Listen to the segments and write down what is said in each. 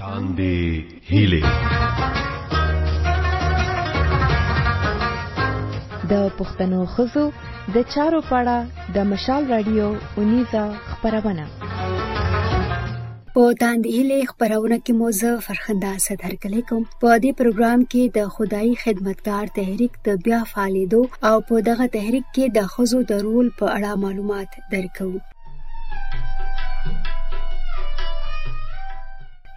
تاندې هیلې د پښتنو خزو د چارو پاړه د مشال رادیو اونیزه خبرونه په تاند ایله خبرونه کې مو زه فرخنده اسد هرکلی کوم په دې پروګرام کې د خدایي خدمتګار تحریک د بیا فعالیدو او په دغه تحریک کې د خزو د رول په اړه معلومات درکوم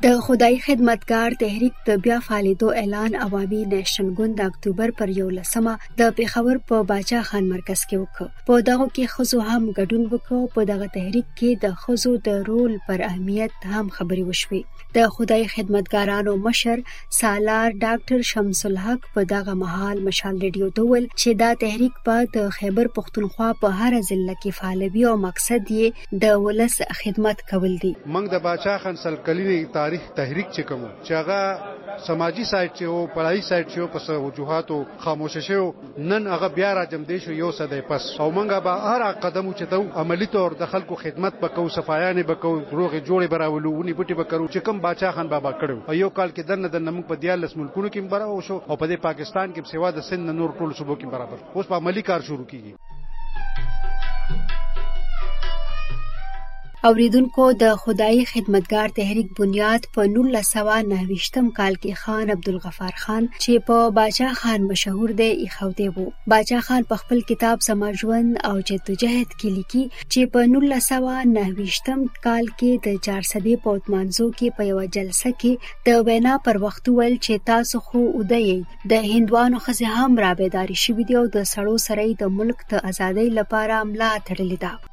د خدای خدمتګار تحریک د بیا فعالیدو اعلان عوامي نېشن ګوند د اکتوبر پر یو لسمه د پېښور په باچا خان مرکز کې وکړ په دغه کې خزو هم ګډون وکړ په دغه تحریک کې د خزو د رول پر اهمیت هم خبرې وشوې د خدای خدمتګارانو مشر سالار ډاکټر شمس الحق په دغه مهال مشال ریډیو ته ویل چې دا تحریک به د خیبر پښتونخوا په هر ضلع کې فعالوي او مقصد یې د ولس خدمت کول دي موږ د باچا خان سل کلنې تاریخ تحریک چې کوم چې هغه سماجی سایت چې او پړای سایت چې په وجوهاتو خاموشه شو نن هغه بیا را جمع دی شو یو صدې پس او منګه به هر قدم چې تو عملی تور د خلکو خدمت وکاو صفایانه وکاو روغ جوړې براولو ونی بوټي وکړو چې کم باچا خان بابا کړو یو کال کې دنه د نمک په دیالس ملکونو کې برابر او شو او په پاکستان کې سیوا د سند نور ټول صوبو کې برابر اوس په عملی کار شروع کیږي اوریدونکو د خدایي خدمتګار تحریک بنیاد په 1929 کال کې خان عبدالغفار خان چې په باچا خان مشهور دی ایښودی وو باچا خان په خپل کتاب زما ژوند او جدوجهد کې لیکي چې په 1929 کال کې د چارسدې په اتمانزو کې په یو جلسه کې د وینا پر وخت ویل چې تاسو خو ودی د هندوانو خزه هم را بیداری شوې دی او د سړو سره د ملک د ازادۍ لپاره ملا تړلې ده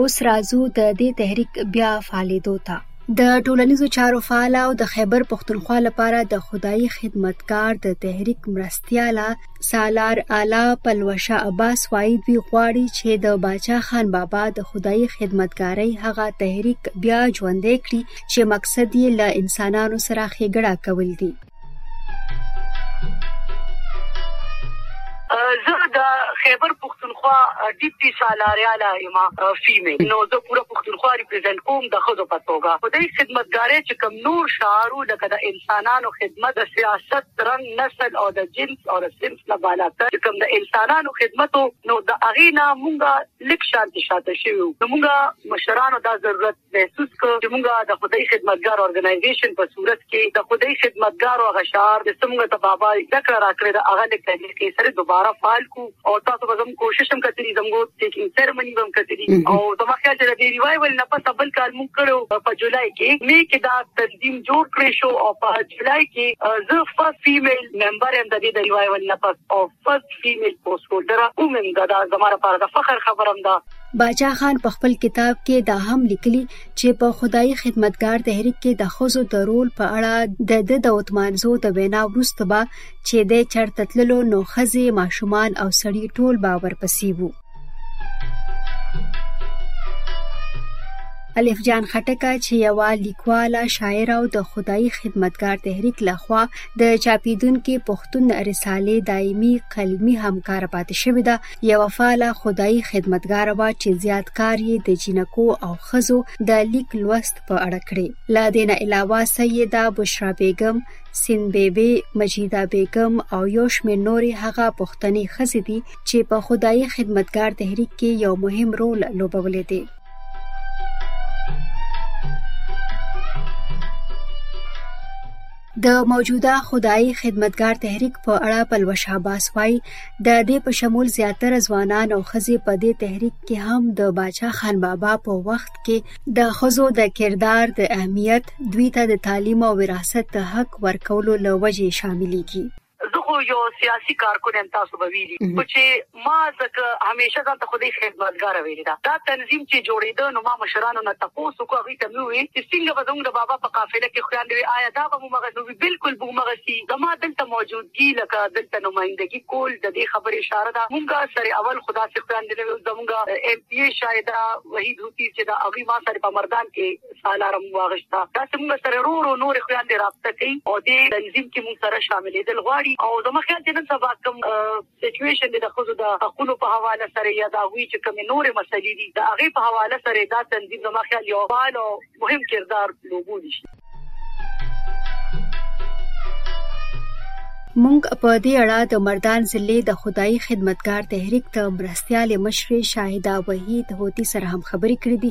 اوس راځو د دې تحریک بیا فعالیدو ته د ټولنیزو چارو فعال او د خیبر پښتونخوا لپاره د خدایي خدمتکار د تحریک مرستیاله سالار اعلی پلوشه عباس وایي دوی غواړي چې د باچا خان بابا د خدایي خدمتګارۍ هغه تحریک بیا ژوندی کړي چې مقصد یې له انسانانو سره ښېګړه کول دي زه د خیبر پښتونخوا ډي پي سالارياله یم فیمیل نو زه پوره پښتونخوا ریپرزینټ کوم د خزو په توګه په دې خدمتګاري چې کوم نور شعارو لکه د انسانانو خدمت د سیاست رنګ نسل او د جنس او سنس نه بالا تر کوم د انسانانو خدمت نو د اغینا مونږه لیک شانتي شاته شي نو مونږه مشرانو دا ضرورت محسوس کړ چې موږ د خدای خدمتګار ارګنایزیشن په صورت کې د خدای خدمتګارو هغه شعار چې څه موږ ته بابا زده کړه راکړې ده هغه لږ تحلیل کړي سره دوباره فعال کو او تاسو به زموږ کوشش هم کتلی زموږ ټیکینګ سرمنی هم کتلی او زما خیال چې د دې ریوایول نه پس بل کار موږ کړو په جولای کې می کې دا تنظیم جوړ کړی شو او په جولای کې زه فرست فیمیل ممبر هم د دې د ریوایول نه پس او فرست فیمیل پوسټ هولډر هم دا زموږ لپاره د فخر خبره ده باچا خان په خپل کتاب کې دا هم لیکلي چې په خدایي خدمتګار تحریک کې د ښځو د رول په اړه د ده د اتمانزو د وینا وروسته به چې دی چرته تللو نو ښځې ماشومان او سړي ټول به ورپسې وو الف جان خټکه چې یوه لیکواله شاعر او د خدایي خدمتګار تحریک لخوا د چاپیدونکو پښتون رسالې دایمي قلمي همکار پاتې شوې ده یوه فعاله خدایي خدمتګاره وه چې زیات کار یې د جینکو او ښځو د لیک لوست په اړه کړی له دې نه علاوه سیده بشرا بیګم سین بیبي مجیده بیګم او یو شمېر نورې هغه پښتنې ښځې دي چې په خدایي خدمتګار تحریک کې یو مهم رول لوبولی دی د موجوده خدایي خدمتګار تحریک په اړه پلوش عباس وایي د دې په شمول زیاتره ځوانان او ښځې په دې تحریک کې هم د باچا خان بابا په وخت کې د ښځو د کردار د اهمیت دوی ته د تعلیم او وراثت د حق ورکولو له وجې شاملې دي زه خو یو سیاسي کارکون یم تاسو به ویلي وو چې ما ځکه همیشه ځان ته خدای خدمتګار ویلي ده دا تنظیم چې جوړیده نو ما مشرانو نه تپوس وکړو هغوی ته مې وویل چې څنګه به زموږ د بابا په قافله کې خویاندې وي آیا دا به همغه نو وي بلکل به همغه سي زما دلته موجودګي لکه دلته نمایندګي کول د دې خبرې اشاره ده موږ سره اول خدا سي خویاندې نه زموږ ایم پی ای شاید وحید هوتی چې دا هغوی ما سره په مردان کې الارم واغشته تاسو موږ سره رو رو نور خوان دې رابطه کوي او دې تنظیم کې موږ سره شاملې دل غواړي او زموږ خیال دې نن سبا کوم سچويشن دې د خود د حقوقو په حواله سره یا دا وی چې کوم نور مسلې دي دا هغه په حواله سره دا تنظیم زموږ خیال یو فعال او مهم کردار لوبولی شي مونږ په دې اړه د مردان ضلع د خدایي خدمتګار تحریک د مرستیالې مشرې شاهده وحید هوتی سره هم خبرې کړې دي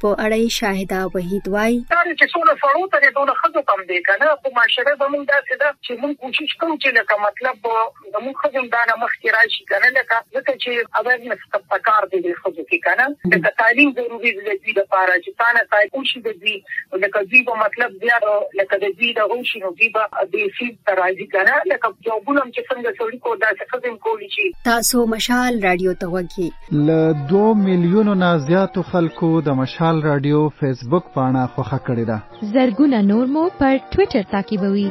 په اړه یې شاهده وحید وايي. دا دی چې څونه سړو ته دی ټوله ښځو ته هم دی که نه خو معاشره زموږ داسې ده چې موږ کوشش کوو چې لکه مطلب زموږ ښځې هم دا نه مخکې راشي که نه لکه ځکه چې اویرنس په کار دی دې ښځو کې که نه لکه تعلیم ضروري دی د دوی لپاره چې څانه صاحب وشي د دوی لکه دوی به مطلب بیا لکه د دوی د وشي نو دوی به دې فیلډ ته راځي که نه لکه جوابونه هم چې څنګه سړي کول داسې ښځې هم کولی شي. تاسو مشال راډیو ته غوږ یئ. له دوو میلیونو نه زیاتو خلکو د مشال راډیو فیسبوک پاڼه خوښه کړې ده. زرګونه نور مو پر ټویټر تعقیبوي.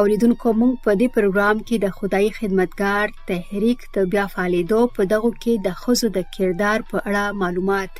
اوریدونکو موږ په دې پروګرام کې د خدای خدمتګار تحریک ته بیا فعالیدو په دغه کې د خزو د کردار په اړه معلومات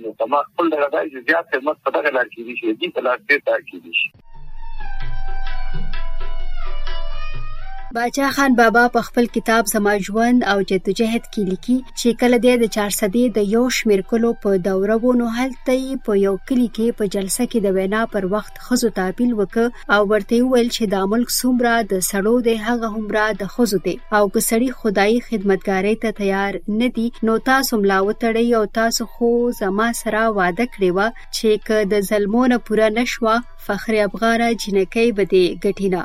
نو زما خپل دغه ځای چې زیات خدمت په دغه لار کېدی شي، د دوی په لاس ډېر کار کېدی شي. باچا خان بابا په خپل کتاب زما ژوند او جدوجهد کې لیکي چې کله دی د چارسدې د یو شمېر کلو په دوره و نو هلته یې په یو کلي کې په جلسه کې د وینا پر وخت ښځو ته اپیل وکړ او ورته یې وویل چې دا ملک څومره د سړو دی هغه هومره د ښځو دی او که سړي خدایي خدمتګارۍ ته تیار نه دي نو تاسو ملا وتړئ او تاسو خو زما سره وعده کړې وه چې که د زلمو نه پوره نه شوه فخر افغانه جینکۍ به دې ګټي نه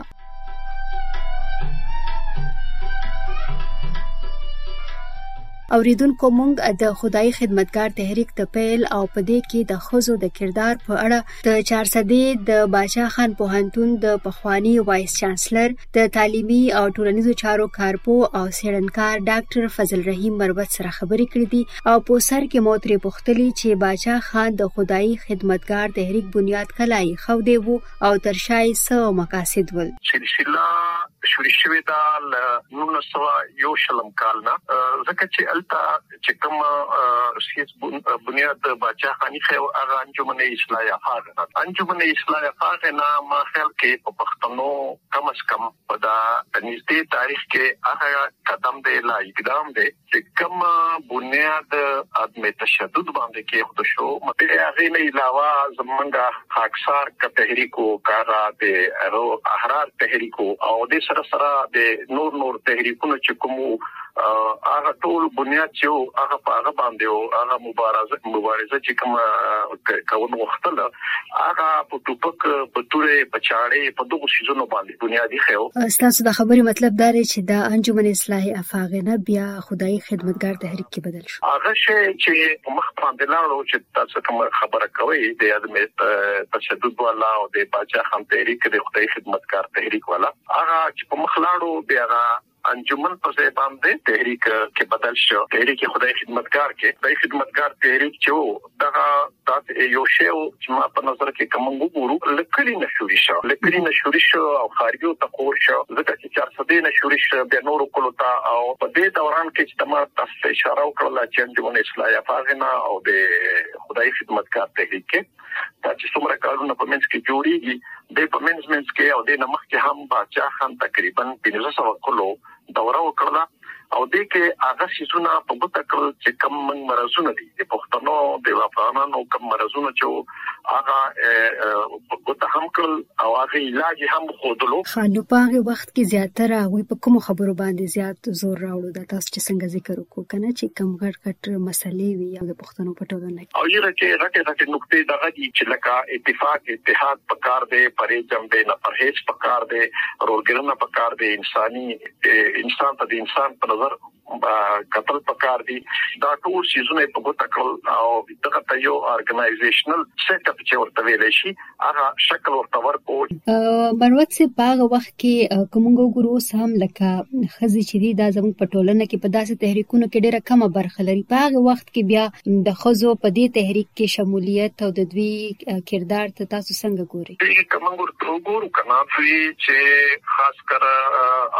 اوریدونکو مونږ د خدای خدمتګار تحریک د پیل او په دې کې د خزو د کردار په اړه د چارسدې د باچا خان پوهنتون د پخواني وایس چانسلر د تعلیمي او ټولنیزو چارو کارپو او څېړنکار ډاکټر فضل رحیم مروت سره خبرې کړې دي او په سر کې مو ترې پوښتلي چې باچا خان د خدایي خدمتګار تحریک بنیاد کله یې ښودی وو او تر شا یې څه مقاصد ول سلسله شروع شوې ده له نولس سوه یو شلم کال نه ځکه چې هلته چې کوم سیس بنیاد بچا خاني خو هغه انجمن اصلاح یافاغه انجمن اصلاح یافاغه نه ما خیال کې په پښتنو کم اس کم په دا نږدې تاریخ کې هغه قدم دی لا اقدام دی چې کوم بنیاد عدم تشدد باندې کې خود شو مته هغه نه علاوه زمونږه خاکسار کا تحریکو کارا د احرار تحریکو او د سره سره د نور نور تحریکونو چې کومو هغه ټول بنیاد چې و هغه په هغه باندې و هغه مبارزه مبارزه چې کوم کول غوښتل هغه په ټوپک په تورې په چاړې په دغو سيزونو باندې بنیادی خو تاسو د خبرې مطلب دا دی چې د انجمن اصلاح افاغنه بیا خدای خدمتګار تحریک کې بدل شو هغه شی چې مخ باندې لاړو چې تاسو کوم خبره کوي د ادمه تشدد والا او د باچا خان تحریک د خدای خدمتګار تحریک والا هغه چې په مخ لاړو بیا انجمن په ځای باندې تحریک کې بدل شو تحریک خدای خدمتګار کې دای خدمتګار تحریک چې وو دغه تاسو یو شی چې ما په نظر کې کوم وګورو لکلی نشوري شو لکلی نشوري شو او خارجي ته کور شو ځکه چې چار صدې نشوري شو د نورو کولو ته او په دې دوران کې چې تمه تاسو اشاره وکړه چې انجمن اصلاح یا فاغنه او د خدای خدمتګار تحریک کې دا چې څومره کارونه په منځ کې جوړيږي د په منځ منځ کې او د نمخ کې هم باچا خان تقریبا 1500 کلو دوره وکړه او د کې هغه سيزونه په ګوته کړل چې کم من مرزونه دي د پښتنو د افغانانو کم مرزونه چې هغه په ګوته هم کړل او هغه علاج هم خودلو خانو په هغه وخت کې زیاتره هغه په کوم خبرو باندې زیات زور راوړو دا تاسو چې څنګه ذکر وکړو کنه چې کم غټ غټ مسلې وي او د پښتنو په ټولنه کې. او یره چې غټې غټې نکتې دغه دي چې لکه اتفاق اتحاد پکار دی پرې جمبې نه پرهیز پکار دی رورګرنه پکار دی انساني انسان ته د انسان په نظر کتل پکار دي دا ټول سيزونه په ګوته کړل او دغه ته یو ارګنایزیشنل سیټ اپ چې ورته ویل شي هغه شکل ورته ورکو مروت سي باغه وخت کې کومګ ګورو سم لکه خزي چې دی دا زموږ په ټولنه کې په داسې تحریکونو کې ډیره کمه برخه لري باغه وخت کې بیا د خزو په دې تحریک کې شمولیت او د دوی کردار ته تاسو څنګه ګوري کومګ ورته ګورو کنا چې خاص کر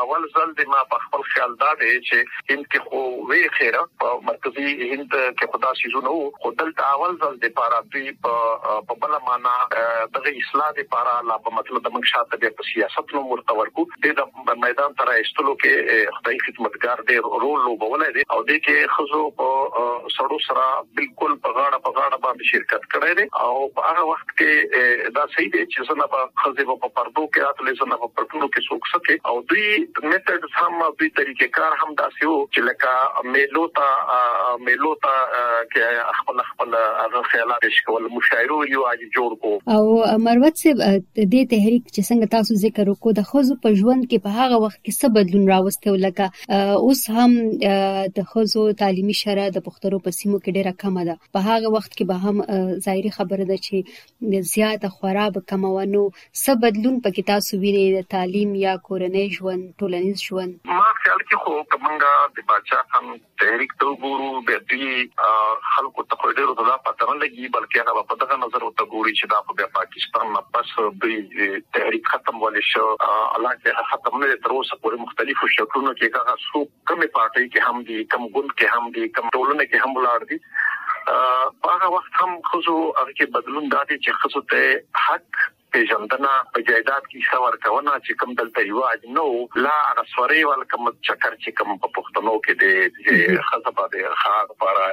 اول ځل د ما په خپل خیال دا دی چې هند کې خو وي خيره په مرکزي هند کې خدا سيزونه وو خو دلته اول ځل د پاره دوی په بل معنا دغه اصلاح د پاره لا په مطلب د موږ شاته د سیاست نو مرته ورکو د میدان تر ایستلو کې خدای خدمتګار دی رول لوبولای دی او د کې خزو په سړو سره بالکل په غاړه په غاړه باندې شرکت کړی دی او په هغه وخت کې دا صحیح دی چې زنه په خزو په پردو کې راتلې زنه په پردو کې څوک سکه او دوی میتډ هم دوی طریقه کار هم داسې وو چې لکه مېلو ته مېلو ته کې خپل خپل هغه خیالات پیش کول مشاعرو یو اج جوړ کو او مروت صاحب دې تحریک چې څنګه تاسو ذکر وکړو د خزو په ژوند کې په هغه وخت کې څه بدلون راوسته ولکه اوس هم د خزو تعلیمي شرایط د پښتنو په سیمو کې ډیره کمه ده په هغه وخت کې به هم ظاهري خبره ده چې زیاته خورا به کمه وه نو څه بدلون پکې تاسو وینئ د تعلیم یا کورنۍ ژوند، ټولنیز ژوند؟ زما خیال کې خو که موږ د باچا خان تحریک ته وګورو بیا دوی خلکو ته خو یې ډېرو ته دا پته نه لګي بلکې هغه به په دغه نظر ورته ګوري چې دا خو بیا پاکستان نه پس دوی تحریک ختم ولې شو حالانکه هغه ختم نه دی تر اوسه پورې مختلفو شکلونو کې که هغه څوک کومې پارټۍ کې هم دي، کوم ګوند کې هم دي، کوم ټولنه کې هم ولاړ دي، په هغه وخت هم ښځو هغه کې بدلون دا دی چې ښځو ته حق پېژندنه، په جایداد کې حصه ورکونه چې کوم دلته رواج نه و، لا هغه سورې وال کوم چکر چې کوم په پښتنو کې دی چې ښځه به د ښار لپاره،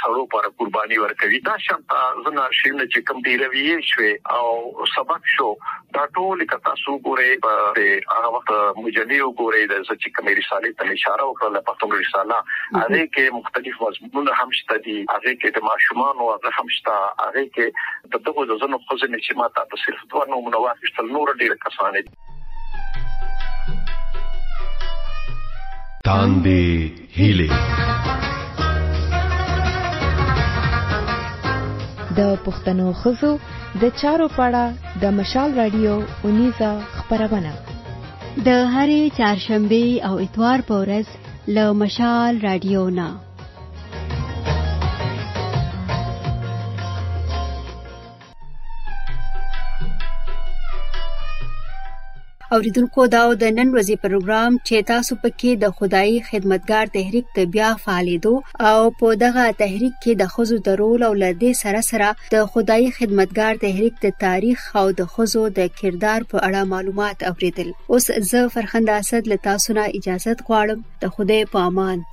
سړو لپاره قرباني ورکوي، دا شان ته ځینې شیونه چې کوم دي رویې شوې او سبک شو، دا ټولې که تاسو وګورئ په دې هغه وخت مجلې وګورئ د چې کومې رسالې ته اشاره وکړه د پښتون رساله هغه کې مختلف مضمونونه هم شته دي هغه کې د ماشومان او هغه هم شته هغه کې د دغو ځزنو خوځې چې ما تاسو صرف دوه نومونه واخیستل نور ډیر کسان دي تاندې هیلې د پښتنو خزو د چارو پاړه د مشال رادیو اونیزه خبرونه د هرې چهارشنبه او اتوار په ورځ له مشال رادیو نه اوریدونکو دا د نن ورځې پروګرام چې تاسو پکې د خدایي خدمتګار تحریک ته بیا فعالیدو او په دغه تحریک کې د خزو د رول او لدې سره سره د خدایي خدمتګار تحریک د تاریخ او د خزو د کردار په اړه معلومات اوریدل اوس زه فرخنده اسد له تاسو نه اجازه غواړم د خدای په امان